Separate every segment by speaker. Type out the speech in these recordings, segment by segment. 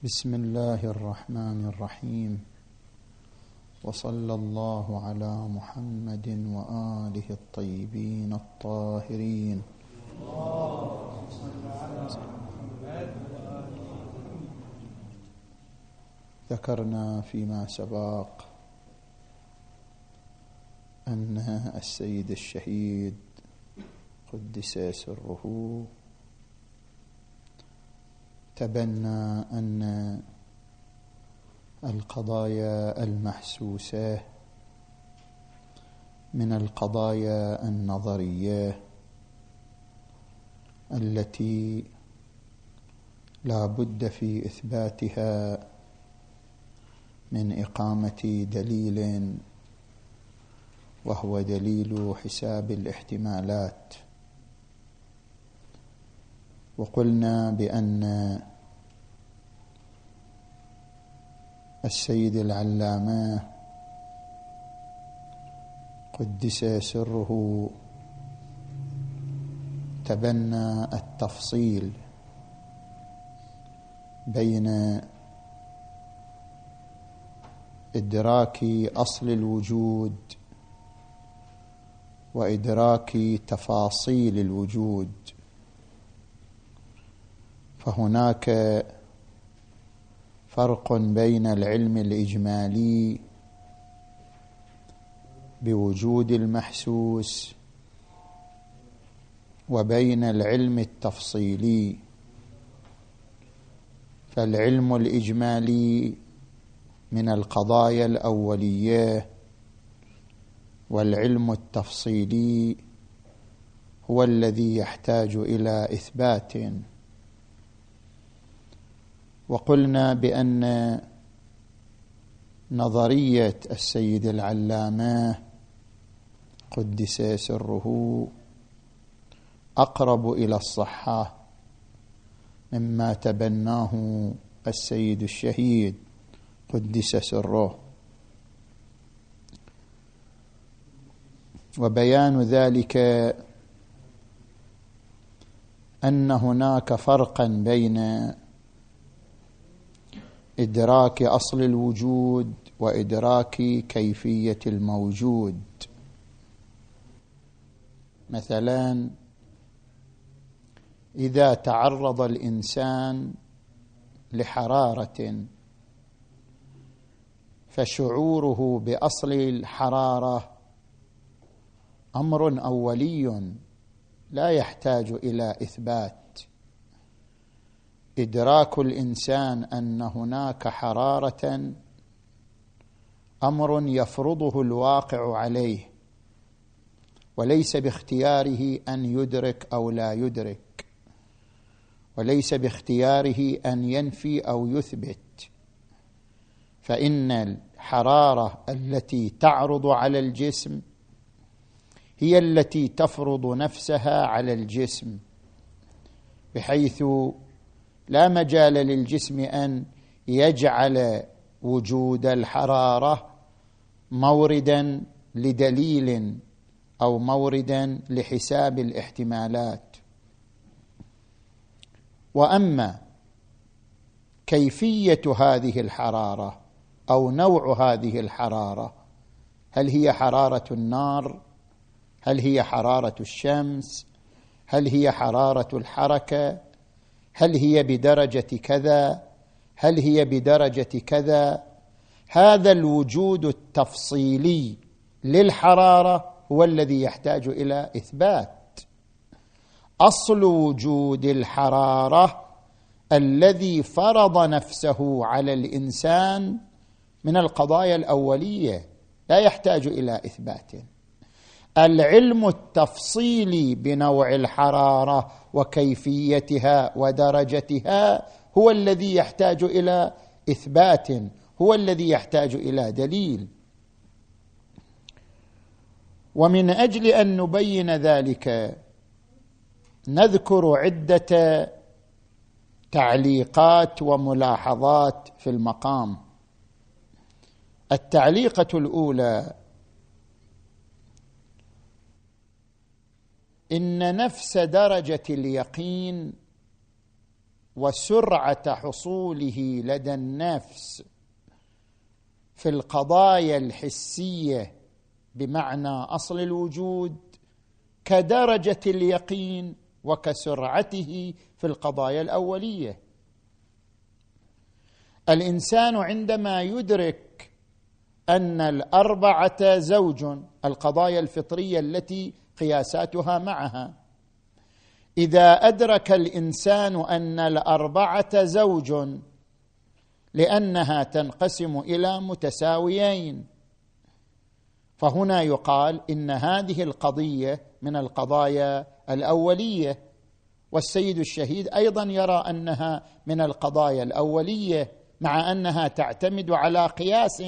Speaker 1: بسم الله الرحمن الرحيم. وصلى الله على محمد وآله الطيبين الطاهرين. ذكرنا فيما سبق أن السيد الشهيد قدس سره تبنى أن القضايا المحسوسة من القضايا النظرية التي لا بد في إثباتها من إقامة دليل وهو دليل حساب الاحتمالات. وقلنا بأن السيد العلامة قدس سره تبنى التفصيل بين إدراك أصل الوجود وإدراك تفاصيل الوجود. فهناك فرق بين العلم الإجمالي بوجود المحسوس وبين العلم التفصيلي. فالعلم الإجمالي من القضايا الأولية والعلم التفصيلي هو الذي يحتاج إلى إثبات. وقلنا بأن نظرية السيد العلامة قدس سره أقرب إلى الصحة مما تبناه السيد الشهيد قدس سره. وبيان ذلك أن هناك فرقا بين إدراك أصل الوجود وإدراك كيفية الموجود. مثلا إذا تعرض الإنسان لحرارة فشعوره بأصل الحرارة أمر أولي لا يحتاج إلى إثبات. إدراك الإنسان أن هناك حرارة أمر يفرضه الواقع عليه وليس باختياره أن يدرك أو لا يدرك وليس باختياره أن ينفي أو يثبت فإن الحرارة التي تعرض على الجسم هي التي تفرض نفسها على الجسم بحيث لا مجال للجسم أن يجعل وجود الحرارة موردا لدليل أو موردا لحساب الاحتمالات. وأما كيفية هذه الحرارة أو نوع هذه الحرارة هل هي حرارة النار؟ هل هي حرارة الشمس؟ هل هي حرارة الحركة؟ هل هي بدرجة كذا؟ هل هي بدرجة كذا؟ هذا الوجود التفصيلي للحرارة هو الذي يحتاج إلى إثبات. أصل وجود الحرارة الذي فرض نفسه على الإنسان من القضايا الأولية لا يحتاج إلى إثبات. العلم التفصيلي بنوع الحرارة وكيفيتها ودرجتها هو الذي يحتاج إلى إثبات هو الذي يحتاج إلى دليل. ومن أجل أن نبين ذلك نذكر عدة تعليقات وملاحظات في المقام. التعليقة الأولى إن نفس درجة اليقين وسرعة حصوله لدى النفس في القضايا الحسية بمعنى أصل الوجود كدرجة اليقين وكسرعته في القضايا الأولية. الإنسان عندما يدرك أن الأربعة زوج القضايا الفطرية التي قياساتها معها. إذا أدرك الإنسان أن الأربعة زوج لأنها تنقسم إلى متساويين. فهنا يقال إن هذه القضية من القضايا الأولية. والسيد الشهيد أيضا يرى أنها من القضايا الأولية مع أنها تعتمد على قياس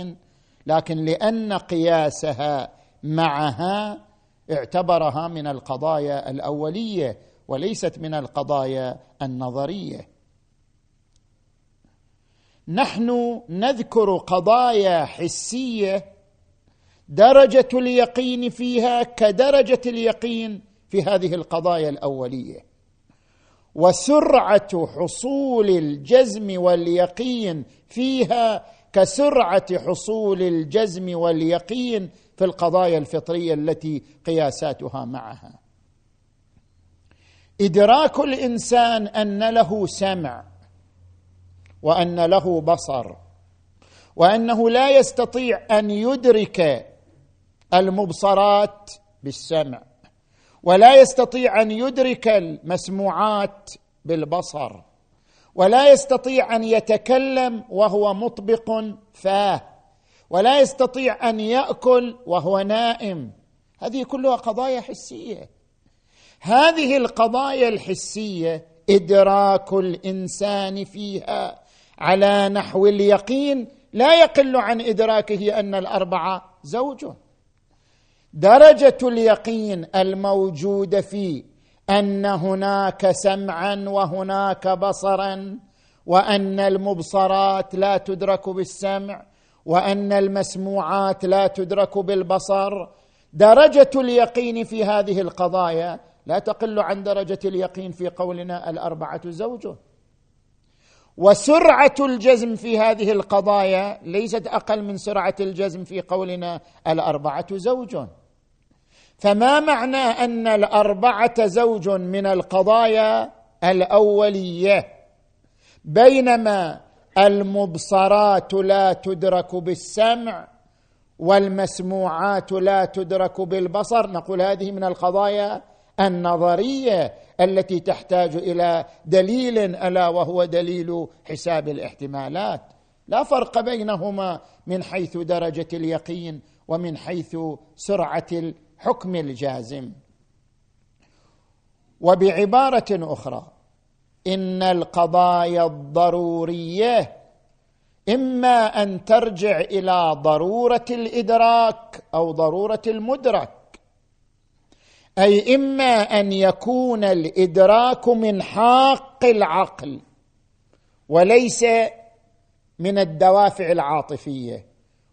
Speaker 1: لكن لأن قياسها معها اعتبرها من القضايا الأولية وليست من القضايا النظرية. نحن نذكر قضايا حسية درجة اليقين فيها كدرجة اليقين في هذه القضايا الأولية. وسرعة حصول الجزم واليقين فيها كسرعة حصول الجزم واليقين في القضايا الفطرية التي قياساتها معها. إدراك الإنسان أن له سمع وأن له بصر وأنه لا يستطيع أن يدرك المبصرات بالسمع ولا يستطيع أن يدرك المسموعات بالبصر ولا يستطيع أن يتكلم وهو مطبق فاه. ولا يستطيع أن يأكل وهو نائم. هذه كلها قضايا حسية. هذه القضايا الحسية إدراك الإنسان فيها على نحو اليقين لا يقل عن إدراكه أن الأربعة زوج درجة اليقين الموجودة في أن هناك سمعا وهناك بصرا وأن المبصرات لا تدرك بالسمع وأن المسموعات لا تدرك بالبصر. درجة اليقين في هذه القضايا لا تقل عن درجة اليقين في قولنا الأربعة زوج. وسرعة الجزم في هذه القضايا ليست أقل من سرعة الجزم في قولنا الأربعة زوج. فما معنى أن الأربعة زوج من القضايا الأولية؟ بينما المبصرات لا تدرك بالسمع والمسموعات لا تدرك بالبصر. نقول هذه من القضايا النظرية التي تحتاج إلى دليل ألا وهو دليل حساب الاحتمالات. لا فرق بينهما من حيث درجة اليقين ومن حيث سرعة الحكم الجازم. وبعبارة أخرى إن القضايا الضرورية إما أن ترجع إلى ضرورة الإدراك أو ضرورة المدرك أي إما أن يكون الإدراك من حاق العقل وليس من الدوافع العاطفية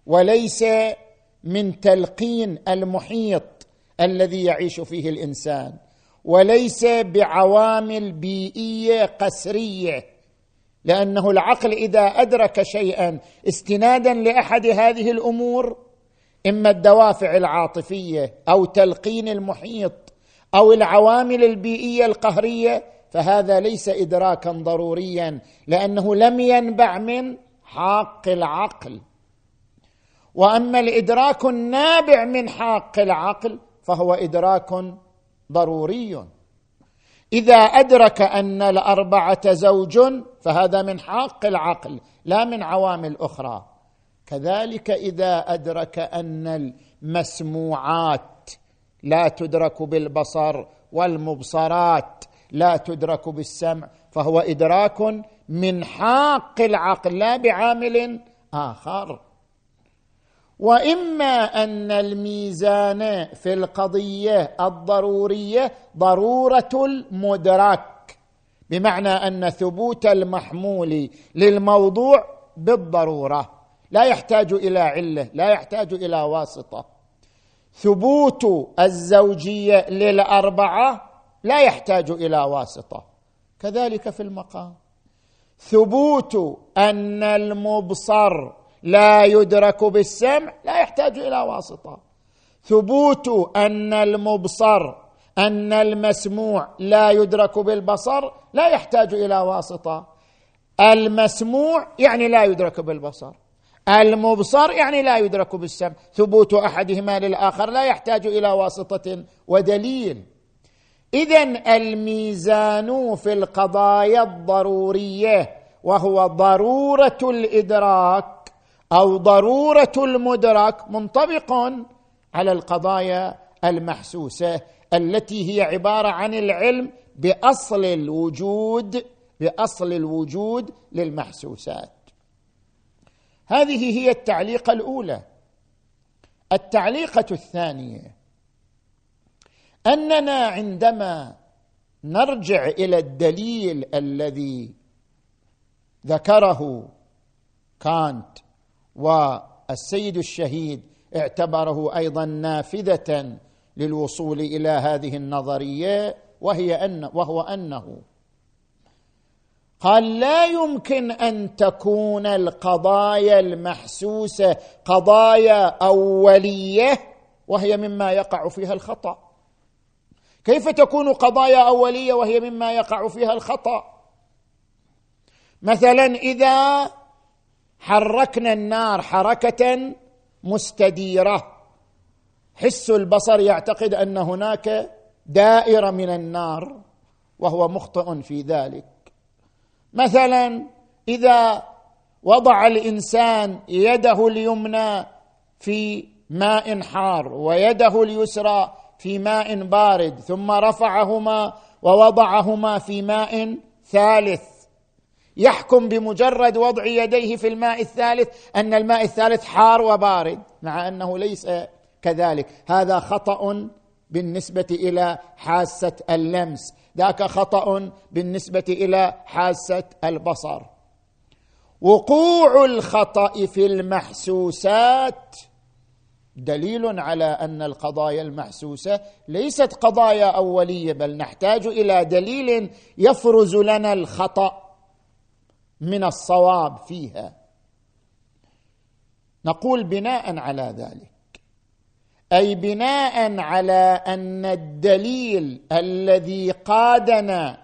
Speaker 1: وليس من تلقين المحيط الذي يعيش فيه الإنسان. وليس بعوامل بيئية قسرية لأنه العقل إذا أدرك شيئا استنادا لأحد هذه الأمور إما الدوافع العاطفية أو تلقين المحيط أو العوامل البيئية القهرية فهذا ليس ادراكا ضروريا لأنه لم ينبع من حاق العقل. وأما الإدراك النابع من حاق العقل فهو إدراك ضروري. إذا أدرك أن الأربعة زوج فهذا من حاق العقل لا من عوامل أخرى. كذلك إذا أدرك أن المسموعات لا تدرك بالبصر والمبصرات لا تدرك بالسمع فهو إدراك من حاق العقل لا بعامل آخر. وإما أن الميزان في القضية الضرورية ضرورة المدرك بمعنى أن ثبوت المحمول للموضوع بالضرورة لا يحتاج إلى علة لا يحتاج إلى واسطة. ثبوت الزوجية للأربعة لا يحتاج إلى واسطة كذلك في المقام. ثبوت أن المبصر لا يدرك بالسمع لا يحتاج إلى واسطة. ثبوت أن المبصر أن المسموع لا يدرك بالبصر لا يحتاج إلى واسطة. المسموع يعني لا يدرك بالبصر. المبصر يعني لا يدرك بالسمع. ثبوت أحدهما للآخر لا يحتاج إلى واسطة ودليل. اذا الميزان في القضايا الضرورية وهو ضرورة الإدراك أو ضرورة المدرك منطبق على القضايا المحسوسة التي هي عبارة عن العلم بأصل الوجود بأصل الوجود للمحسوسات. هذه هي التعليقه الأولى. التعليقة الثانية أننا عندما نرجع إلى الدليل الذي ذكره كانت والسيد الشهيد اعتبره أيضا نافذة للوصول إلى هذه النظرية وهي ان وهو أنه قال لا يمكن أن تكون القضايا المحسوسة قضايا أولية وهي مما يقع فيها الخطأ. كيف تكون قضايا أولية وهي مما يقع فيها الخطأ؟ مثلا إذا حركنا النار حركة مستديرة. حس البصر يعتقد أن هناك دائرة من النار وهو مخطئ في ذلك. مثلا إذا وضع الإنسان يده اليمنى في ماء حار ويده اليسرى في ماء بارد ثم رفعهما ووضعهما في ماء ثالث يحكم بمجرد وضع يديه في الماء الثالث أن الماء الثالث حار وبارد مع أنه ليس كذلك. هذا خطأ بالنسبة إلى حاسة اللمس. ذاك خطأ بالنسبة إلى حاسة البصر. وقوع الخطأ في المحسوسات دليل على أن القضايا المحسوسة ليست قضايا أولية بل نحتاج إلى دليل يفرز لنا الخطأ. من الصواب فيها. نقول بناء على ذلك. أي بناء على أن الدليل الذي قادنا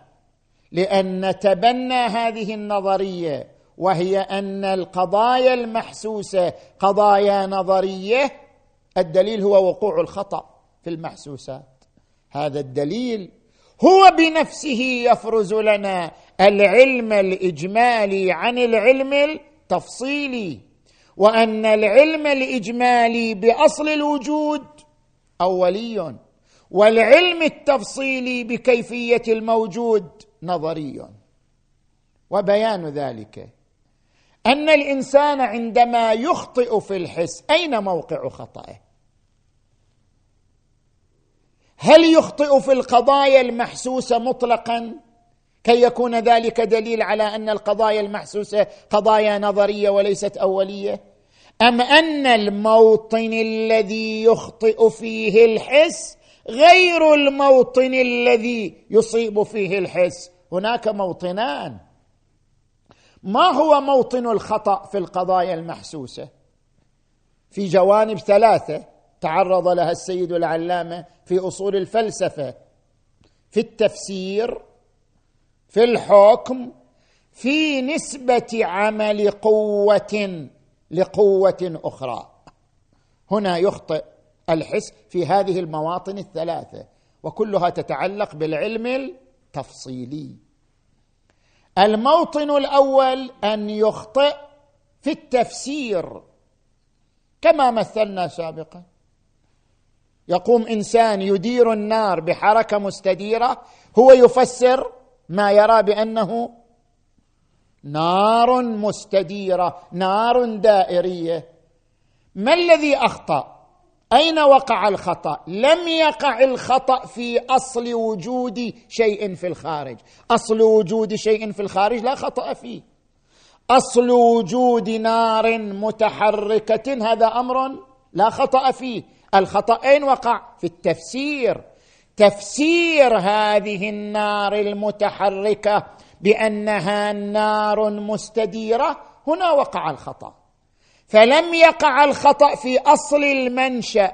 Speaker 1: لأن نتبنى هذه النظرية وهي أن القضايا المحسوسة قضايا نظرية الدليل هو وقوع الخطأ في المحسوسات. هذا الدليل هو بنفسه يفرز لنا العلم الاجمالي عن العلم التفصيلي وأن العلم الاجمالي بأصل الوجود أولي والعلم التفصيلي بكيفية الموجود نظري. وبيان ذلك أن الإنسان عندما يخطئ في الحس أين موقع خطئه هل يخطئ في القضايا المحسوسة مطلقا؟ كي يكون ذلك دليل على أن القضايا المحسوسة قضايا نظرية وليست أولية؟ أم أن الموطن الذي يخطئ فيه الحس غير الموطن الذي يصيب فيه الحس؟ هناك موطنان. ما هو موطن الخطأ في القضايا المحسوسة؟ في جوانب ثلاثة تعرض لها السيد العلامة في أصول الفلسفة. في التفسير في الحكم في نسبة عمل قوة لقوة أخرى. هنا يخطئ الحس في هذه المواطن الثلاثة وكلها تتعلق بالعلم التفصيلي. الموطن الأول أن يخطئ في التفسير كما مثلنا سابقا. يقوم إنسان يدير النار بحركة مستديرة هو يفسر ما يرى بأنه نار مستديرة نار دائرية. ما الذي أخطأ؟ أين وقع الخطأ؟ لم يقع الخطأ في أصل وجود شيء في الخارج. أصل وجود شيء في الخارج لا خطأ فيه. أصل وجود نار متحركة هذا أمر لا خطأ فيه. الخطأ أين وقع؟ في التفسير. تفسير هذه النار المتحركة بأنها نار مستديرة هنا وقع الخطأ. فلم يقع الخطأ في أصل المنشأ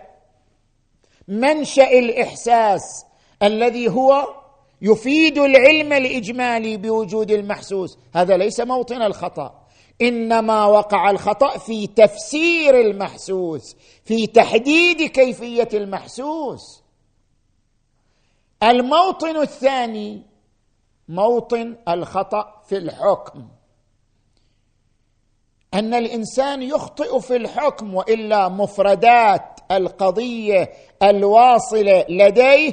Speaker 1: منشأ الإحساس الذي هو يفيد العلم الإجمالي بوجود المحسوس. هذا ليس موطن الخطأ. إنما وقع الخطأ في تفسير المحسوس في تحديد كيفية المحسوس. الموطن الثاني موطن الخطأ في الحكم. أن الإنسان يخطئ في الحكم وإلا مفردات القضية الواصلة لديه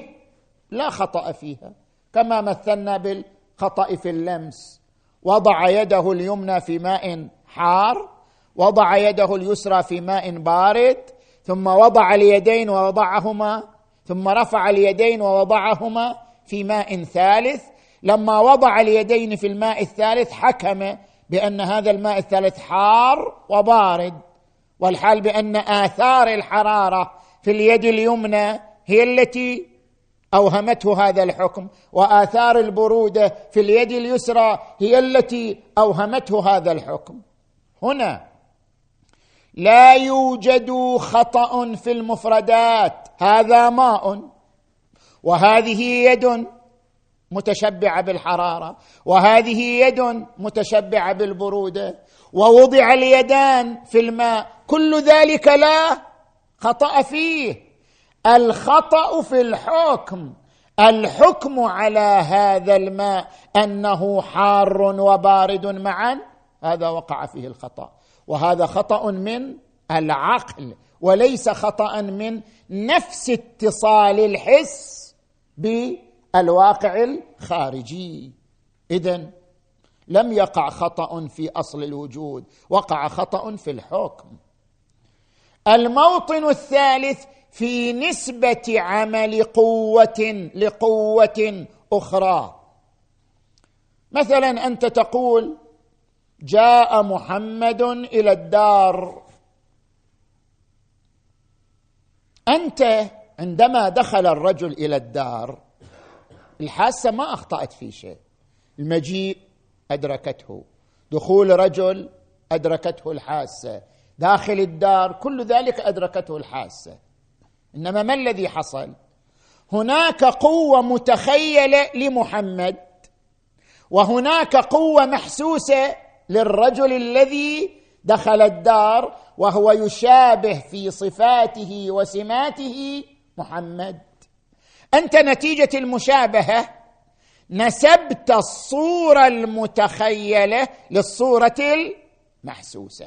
Speaker 1: لا خطأ فيها كما مثلنا بالخطأ في اللمس. وضع يده اليمنى في ماء حار وضع يده اليسرى في ماء بارد ثم وضع اليدين ووضعهما ثم رفع اليدين ووضعهما في ماء ثالث. لما وضع اليدين في الماء الثالث حكم بأن هذا الماء الثالث حار وبارد والحال بأن آثار الحرارة في اليد اليمنى هي التي أوهمته هذا الحكم وآثار البرودة في اليد اليسرى هي التي أوهمته هذا الحكم. هنا لا يوجد خطأ في المفردات. هذا ماء وهذه يد متشبعة بالحرارة وهذه يد متشبعة بالبرودة ووضع اليدان في الماء. كل ذلك لا خطأ فيه. الخطأ في الحكم الحكم على هذا الماء أنه حار وبارد معا. هذا وقع فيه الخطأ. وهذا خطأ من العقل وليس خطأ من نفس اتصال الحس بالواقع الخارجي. اذا لم يقع خطأ في أصل الوجود وقع خطأ في الحكم. الموطن الثالث في نسبة عمل قوة لقوة أخرى. مثلا أنت تقول جاء محمد إلى الدار. أنت عندما دخل الرجل إلى الدار الحاسة ما أخطأت في شيء. المجيء أدركته. دخول رجل أدركته الحاسة. داخل الدار كل ذلك أدركته الحاسة. إنما ما الذي حصل؟ هناك قوة متخيلة لمحمد وهناك قوة محسوسة للرجل الذي دخل الدار وهو يشابه في صفاته وسماته محمد. أنت نتيجة المشابهة. نسبت الصورة المتخيلة للصورة المحسوسة.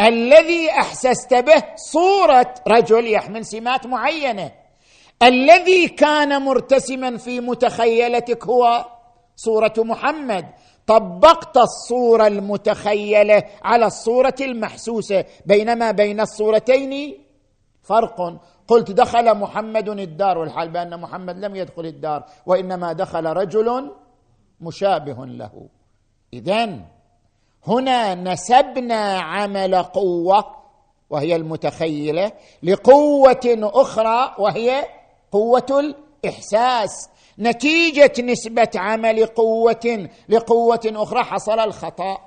Speaker 1: الذي أحسست به صورة رجل يحمل سمات معينة. الذي كان مرتسما في متخيلتك هو صورة محمد. طبقت الصورة المتخيلة على الصورة المحسوسة. بينما بين الصورتين فرق. قلت دخل محمد الدار والحال بأن محمد لم يدخل الدار وإنما دخل رجل مشابه له. إذن هنا نسبنا عمل قوة وهي المتخيلة لقوة أخرى وهي قوة الإحساس. نتيجة نسبة عمل قوة لقوة أخرى حصل الخطأ.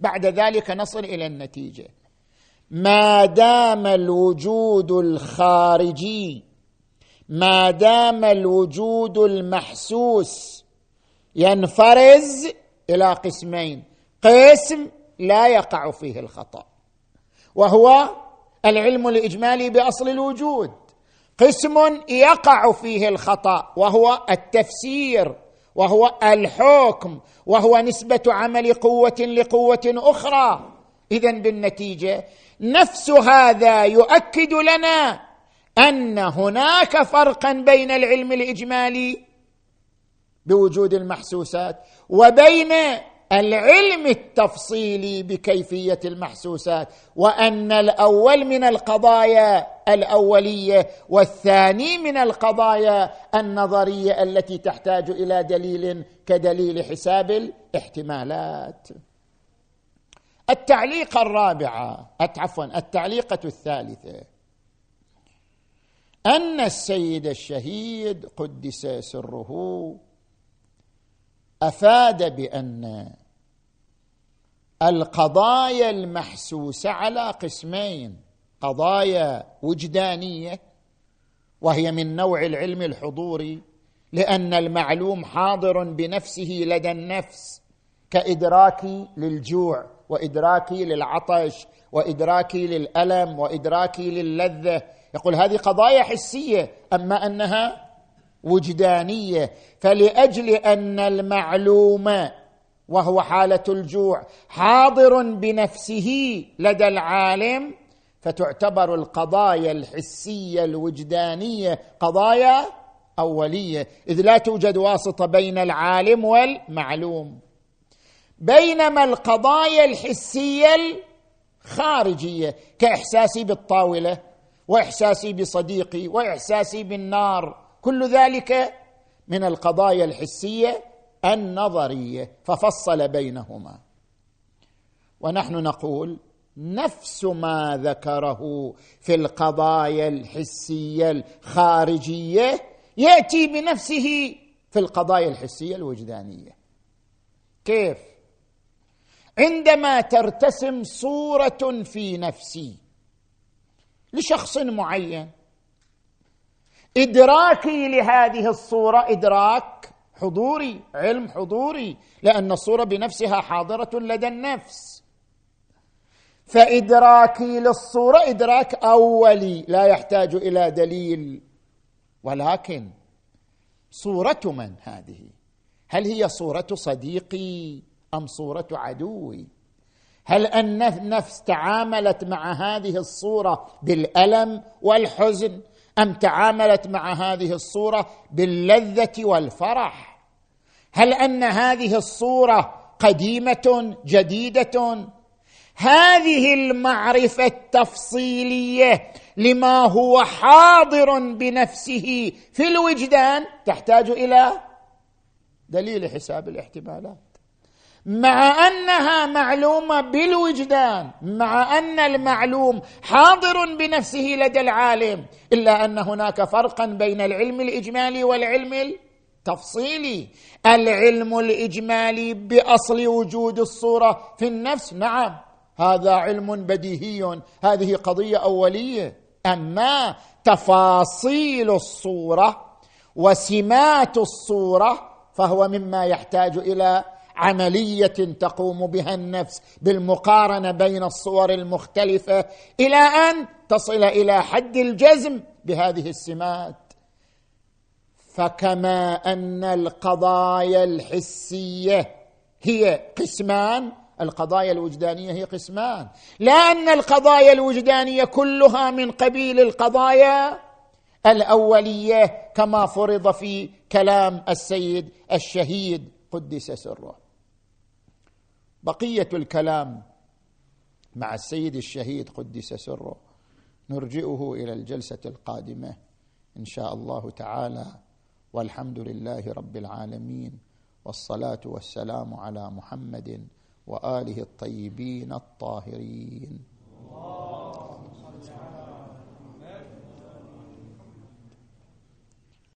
Speaker 1: بعد ذلك نصل إلى النتيجة. ما دام الوجود الخارجي ما دام الوجود المحسوس ينفرز إلى قسمين. قسم لا يقع فيه الخطأ وهو العلم الإجمالي بأصل الوجود. قسم يقع فيه الخطأ وهو التفسير وهو الحكم وهو نسبة عمل قوة لقوة أخرى. اذا بالنتيجة نفس هذا يؤكد لنا أن هناك فرقا بين العلم الإجمالي بوجود المحسوسات وبين العلم التفصيلي بكيفية المحسوسات وأن الأول من القضايا الأولية والثاني من القضايا النظرية التي تحتاج إلى دليل كدليل حساب الاحتمالات. التعليقه الرابعه عفوا التعليقة الثالثة. أن السيد الشهيد قدس سره أفاد بأن القضايا المحسوسة على قسمين قضايا وجدانية وهي من نوع العلم الحضوري لأن المعلوم حاضر بنفسه لدى النفس كادراكي للجوع وادراكي للعطش وادراكي للألم وادراكي للذة. يقول هذه قضايا حسية أما أنها وجدانية. فلأجل أن المعلوم وهو حالة الجوع حاضر بنفسه لدى العالم فتعتبر القضايا الحسية الوجدانية قضايا أولية. إذ لا توجد واسطة بين العالم والمعلوم. بينما القضايا الحسية الخارجية كإحساسي بالطاولة وإحساسي بصديقي وإحساسي بالنار كل ذلك من القضايا الحسية النظرية ففصل بينهما. ونحن نقول نفس ما ذكره في القضايا الحسية الخارجية يأتي بنفسه في القضايا الحسية الوجدانية. كيف؟ عندما ترتسم صورة في نفسي لشخص معين. إدراكي لهذه الصورة إدراك حضوري علم حضوري لأن الصورة بنفسها حاضرة لدى النفس. فإدراكي للصورة إدراك أولي لا يحتاج إلى دليل. ولكن صورة من هذه؟ هل هي صورة صديقي أم صورة عدوي؟ هل النفس تعاملت مع هذه الصورة بالألم والحزن ام تعاملت مع هذه الصورة باللذة والفرح. هل أن هذه الصورة قديمة جديدة؟ هذه المعرفة التفصيلية لما هو حاضر بنفسه في الوجدان تحتاج إلى دليل حساب الاحتمالات. مع أنها معلومة بالوجدان مع أن المعلوم حاضر بنفسه لدى العالم إلا أن هناك فرقا بين العلم الإجمالي والعلم التفصيلي. العلم الإجمالي بأصل وجود الصورة في النفس نعم هذا علم بديهي هذه قضية أولية. أما تفاصيل الصورة وسمات الصورة فهو مما يحتاج إلى عملية تقوم بها النفس بالمقارنة بين الصور المختلفة إلى أن تصل إلى حد الجزم بهذه السمات. فكما أن القضايا الحسية هي قسمان القضايا الوجدانية هي قسمان. لا أن القضايا الوجدانية كلها من قبيل القضايا الأولية كما فرض في كلام السيد الشهيد قدس سره. بقية الكلام مع السيد الشهيد قدس سره نرجئه إلى الجلسة القادمة إن شاء الله تعالى والحمد لله رب العالمين والصلاة والسلام على محمد وآله الطيبين الطاهرين.